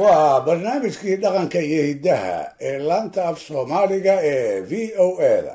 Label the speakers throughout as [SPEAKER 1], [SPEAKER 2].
[SPEAKER 1] waa barnaamijkii dhaqanka iyo hiddaha ee laanta af soomaaliga ee v o eda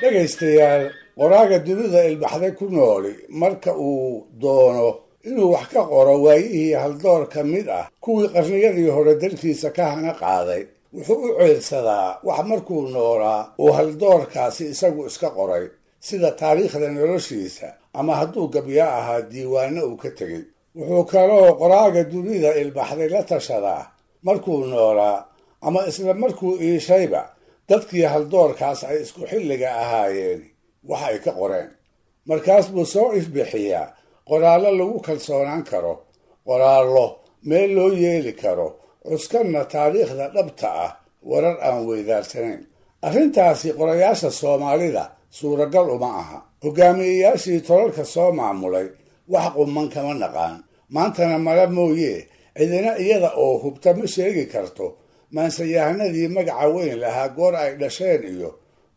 [SPEAKER 1] dhegaystayaal qoraaga dunida ilbaxday ku nooli marka uu doono inuu wax ka qoro waayihii haldoor ka mid ah kuwii qarniyadii hore dalkiisa ka hana qaaday. Wuxuu u ceelsadaa wax markuu noolaa uu haldoorkaasi isagu iska qoray sida taariikhda noloshiisa ama hadduu gabyo ahaa diiwaano uu ka tegey. Wuxuu kaloo qoraaga dunida ilbaxday la tashadaa markuu noolaa ama isla markuu iishayba dadkii haldoorkaas ay isku xilliga ahaayeen wax ay ka qoreen. Markaas buu soo ifbixiyaa qoraallo lagu kalsoonaan karo qoraallo meel loo yeeli karo cuskanna taariikhda dhabta ah warar aan weydaarsanayn arrintaasi qorayaasha soomaalida suuragal uma aha. Hogaamiyeyaashii tolalka soo maamulay wax quman kama naqaan. Maantana mala mooye cidina iyada oo hubta ma sheegi karto. Maansayahanadii magaca weyn lahaa goor ay dhasheen iyo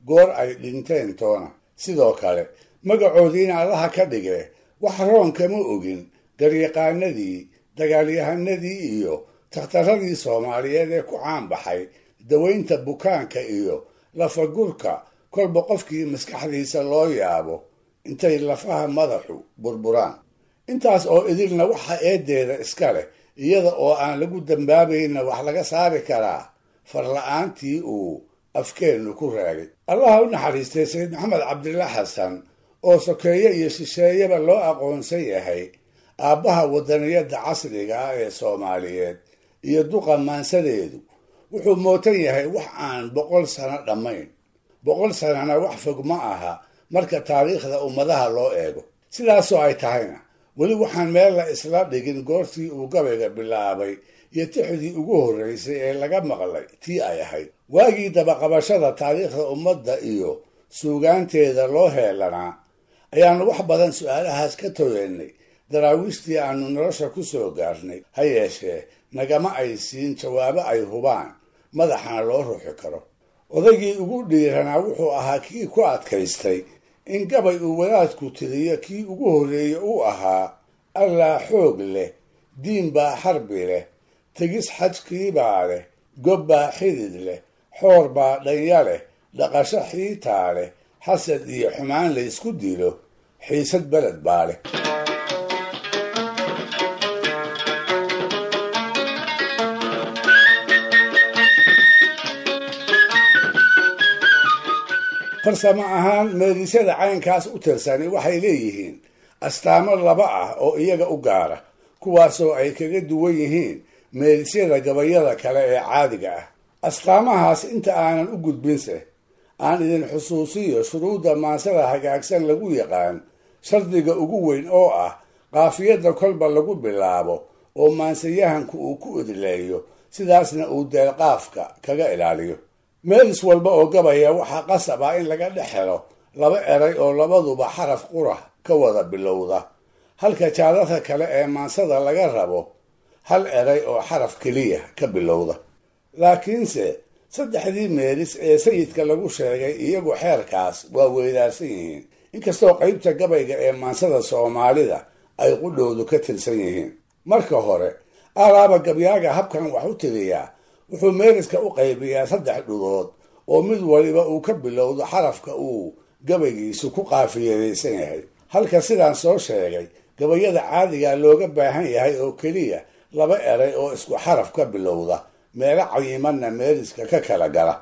[SPEAKER 1] goor ay dhinteen toona. Sidoo kale magacoodiina allaha ka dhige wax roon kama ogin. Garyaqaanadii dagaalyahanadii iyo takhtaradii soomaaliyeed ee ku caanbaxay dawaynta bukaanka iyo lafagurka kolba qofkii maskaxdiisa loo yaabo intay lafaha madaxu burburaan. Intaas oo idilna waxa eedeeda iska leh iyada oo aan lagu dambaabayna wax laga saari karaa farla-aantii uu afkeennu ku raagay. Allaha u naxariistay sayid maxamed cabdilla xasan oo sokeeye iyo shisheeyaba loo aqoonsan yahay aabbaha wadaniyadda casriga ah ee soomaaliyeed iyo duqa maansadeedu wuxuu mootan yahay wax aan boqol sano dhammayn boqol sanana wax fog ma aha marka taariikhda ummadaha loo eego. Sidaasoo ay tahayna weli waxaan meel la isla dhigin goortii uu gabayga bilaabay iyo tixdii ugu horreysay ee laga maqlay tii ay ahayd. Waagii dabaqabashada taariikhda ummadda iyo suugaanteeda loo heelanaa ayaannu wax badan su'aalahaas ka togeennay daraawiishtii aanu nolosha ku soo gaarnay ha yeeshee nagama ay siin jawaabo ay hubaan madaxana loo ruuxi karo odaygii ugu dhiiranaa wuxuu ahaa kii ku adkaystay. In gabay uu wadaadku tiriyo kii ugu horreeye uu ahaa allaa xoog leh diin baa xarbi leh tegis xajkiibaa leh gob baa xidid leh xoor baa dhanya leh dhaqasho xiitaa leh xasad iyo xumaan laysku dilo xiisad beled baa leh farsamo ahaan meedisyada caynkaas u tirsani waxay leeyihiin. Astaamo laba ah oo iyaga u gaara kuwaasoo ay kaga duwan yihiin meedisyada gabayada kale ee caadiga ah. Astaamahaas inta aanan u gudbinse aan idin xusuusiyo shuruudda maansada hagaagsan lagu yaqaan shardiga ugu weyn oo ah qaafiyadda kolba lagu bilaabo oo maansayahanku uu ku idleeyo sidaasna uu deelqaafka kaga ilaaliyo meelis walba oo gabaya waxaa qasab in laga dhex helo laba eray oo labaduba xaraf qura ka wada bilowda. Halka jaadadka kale ee maansada laga rabo hal eray oo xaraf keliya ka bilowda. Laakiinse saddexdii meelis ee sayidka lagu sheegay iyagu xeerkaas waa weydaarsan yihiin. Inkastoo qaybta gabayga ee maansada soomaalida ay qudhoodu ka tirsan yihiin. Marka hore alaaba gabyaaga habkan wax u tiriyaa wuxuu meeriska u qaybiyaa saddex dhudood oo mid waliba uu ka bilowdo xarafka uu gabaygiisu ku qaafiyadaysan yahay. Halka sidaan soo sheegay gabayada caadiga looga baahan yahay oo keliya laba eray oo isku xaraf ka bilowda meelo cayimanna meeriska ka kala gala.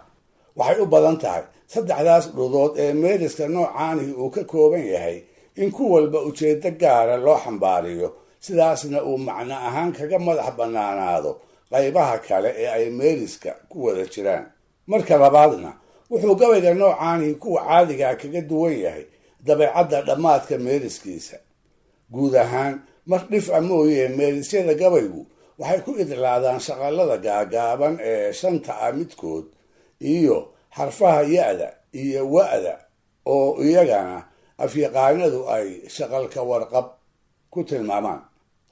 [SPEAKER 1] Waxay u badan tahay saddexdaas dhudood ee meeriska noocaanihi uu ka kooban yahay in ku walba ujeedo gaara loo xambaariyo sidaasna uu macno ahaan kaga madax bannaanaado qaybaha kale ee ay meeriska ku wada jiraan. Marka labaadna wuxuu gabayga noocaanihi kuwa caadigaa kaga duwan yahay dabeecadda dhammaadka meeriskiisa guud ahaan mar dhif a mooyee meerisyada gabaygu waxay ku idlaadaan shaqallada gaagaaban ee shanta ah midkood iyo xarfaha ya-da iyo wa-da oo iyagana afyaqaanadu ay shaqalka warqab ku tilmaamaan.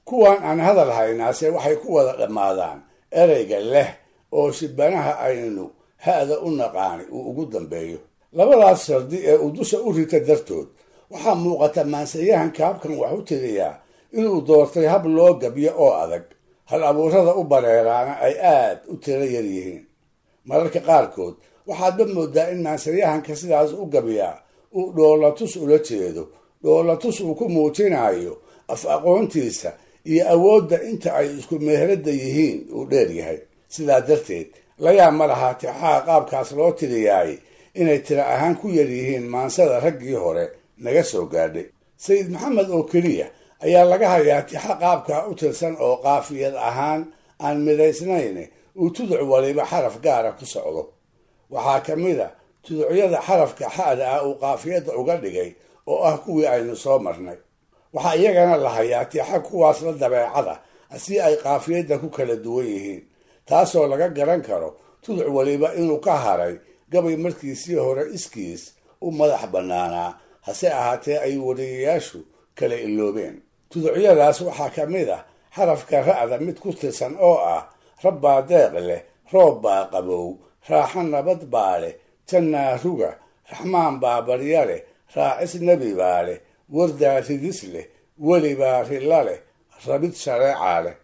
[SPEAKER 1] Kuwan aan hadal haynaase waxay ku wada dhammaadaan ereyga leh oo shibanaha aynu ha-da u naqaani uu ugu dambeeyo. Labadaas shardi ee uu dusha u rita dartood waxaa muuqata maansayahanka habkan wax u tiriyaa inuu doortay hab loo gabyo oo adag. Hal abuurada u bareeraana ay aad u tiro yar yihiin. Mararka qaarkood waxaadba moodaa in maansayahanka sidaas u gabyaa uu dhoolatus ula jeedo. Dhoolatus uu ku muujinayo af aqoontiisa iyo awoodda inta ay isku meherada yihiin uu dheer yahay. Sidaa darteed layaa ma lahaa tixaha qaabkaas loo tiriyaay inay tiro ahaan ku yar yihiin maansada raggii hore naga soo gaadhay. Sayid maxamed oo keliya ayaa laga hayaa tixa qaabkaa u tirsan oo qaafiyad ahaan aan midaysnayn uu tuduc waliba xaraf gaara ku socdo. Waxaa ka mid a tuducyada xarafka xa'da ah uu qaafiyadda uga dhigay oo ah kuwii aynu soo marnay waxaa iyagana la hayaa tixa kuwaas la dabeecada si ay qaafiyadda ku kala duwan yihiin. Taasoo laga garan karo tuduc waliba inuu ka haray gabay markiisii hore iskiis u madax bannaanaa hase ahaatee ay wariyayaashu kala iloobeen tuducyadaas waxaa ka mid ah xarafka ra'da mid ku tirsan oo ah rabbaa deeq leh roob baa qabow raaxo nabad baa leh jannaa ruga raxmaan baa barya leh raacis nebi baa leh wardaa ridis leh weli baa rilla leh rabid shareecaa leh.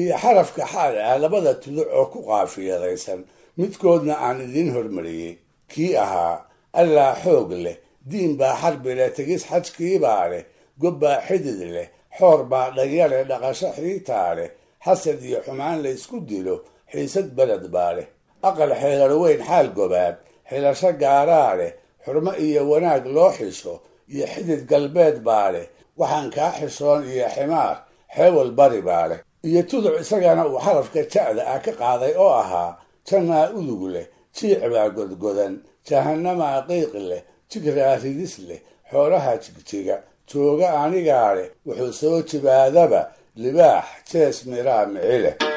[SPEAKER 1] Iyo xarafka xaad ah labada tuduc oo ku qaafiyadaysan midkoodna aan idiin hormariyey. Kii ahaa allaa xoog leh diin baa xarbi leh tegis xajkiibaa leh gob baa xidid leh xoor baa dhanya leh dhaqasho xiitaa leh xasad iyo xumaan la ysku dilo xiisad beled baa leh. Aqal xeerar weyn xaal gobaad xilasho gaaraa leh xurmo iyo wanaag loo xisho iyo xidid galbeed baa leh. Waxaan kaa xishoon iyo ximaar xeewal bari baa leh. Iyo tuduc isagana uu xarafka ja'da ah ka qaaday oo ahaa jannaa udug leh jiic baa godgodan jahanamaa qiiq leh jigraa ridis leh xoolaha jigjiga jooga anigaa leh wuxuu soo jibaadaba libaax jees miraa mici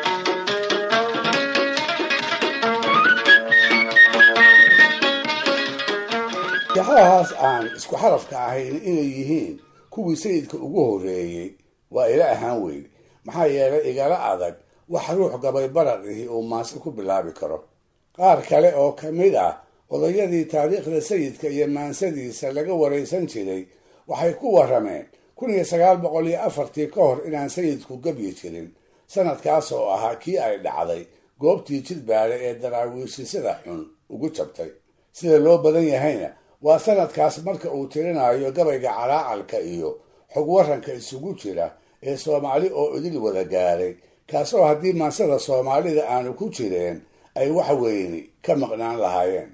[SPEAKER 1] tixahaas aan isku xarafka ahayn inay yihiin kuwii sayidka ugu horreeyey waa ila ahaan weyn. Maxaa yeelay igala adag wax ruux gabay baraqihii uu maase ku bilaabi karo. Qaar kale oo ka mid ah odayadii taariikhda sayidka iyo maansadiisa laga waraysan jiray waxay ku warrameen kun iyo sagaal boqol iyo afartii ka hor inaan sayidku gabyi jirin. Sanadkaas oo ahaa kii ay dhacday goobtii jidbaale ee daraawiishi sida xun ugu jabtay. Sida loo badan yahayna waa sanadkaas marka uu tirinayo gabayga calaacalka iyo xog waranka isugu jira ee soomaali oo idil wada gaaray. Kaasoo haddii maansada soomaalida aanu ku jireen ay wax weyni ka maqnaan lahaayeen.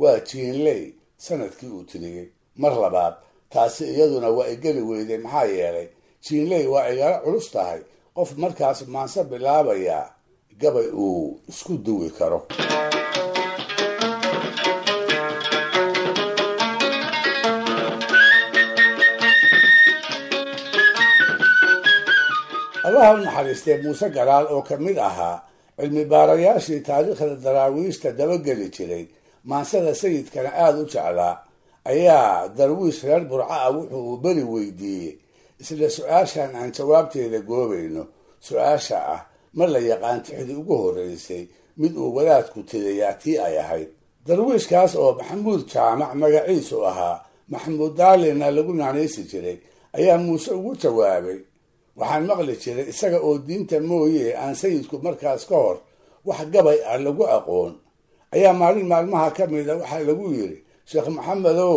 [SPEAKER 1] Waa jiinley sannadkii uu tiriyey. Mar labaad taasi iyaduna waa igeli weyday maxaa yeelay jiinley waa igala culus tahay. Qof markaas maanse bilaabayaa gabay uu isku duwi karo allaha u naxariistee muuse galaal oo ka mid ahaa cilmi baarayaashii taariikhda daraawiishta dabageli jiray maansada sayidkana aada u jeclaa ayaa darwiish reer burca ah wuxuu uu beri weydiiyey isla su'aashan aan jawaabteeda goobayno su'aasha ah ma la yaqaan tixdii ugu horreysay mid uu wadaadku tiriyaa tii ay ahayd. Darwiishkaas oo maxamuud jaamac magaciisu ahaa maxamuud daalina lagu naanaysi jiray ayaa muuse ugu jawaabay waxaan maqli jiray isaga oo diinta mooye aan sayidku markaas ka hor wax gabay ah lagu aqoon. Ayaa maalin maalmaha ka mida waxaa lagu yidhi sheekh maxamedow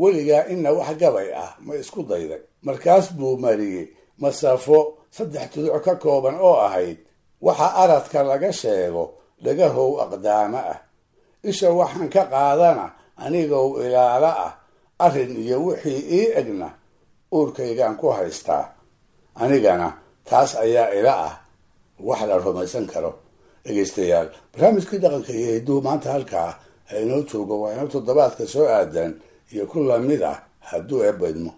[SPEAKER 1] weligaa ina wax gabay ah ma isku dayday. Markaas buu mariyey masafo saddex tuduc ka kooban oo ahayd waxa aradka laga sheego dhagahow aqdaamo ah. Isha waxaan ka qaadana anigow ilaalo ah arrin iyo wixii ii egna uurkaygaan ku haystaa anigana taas ayaa ila ah wax la rumaysan karo. Dhegaystayaal barnaamijkii dhaqanka iyo hidduhu maanta halkaa ha inoo joogo waa inoo toddobaadka soo aadan iyo ku la mid ah hadduu eebbaydmo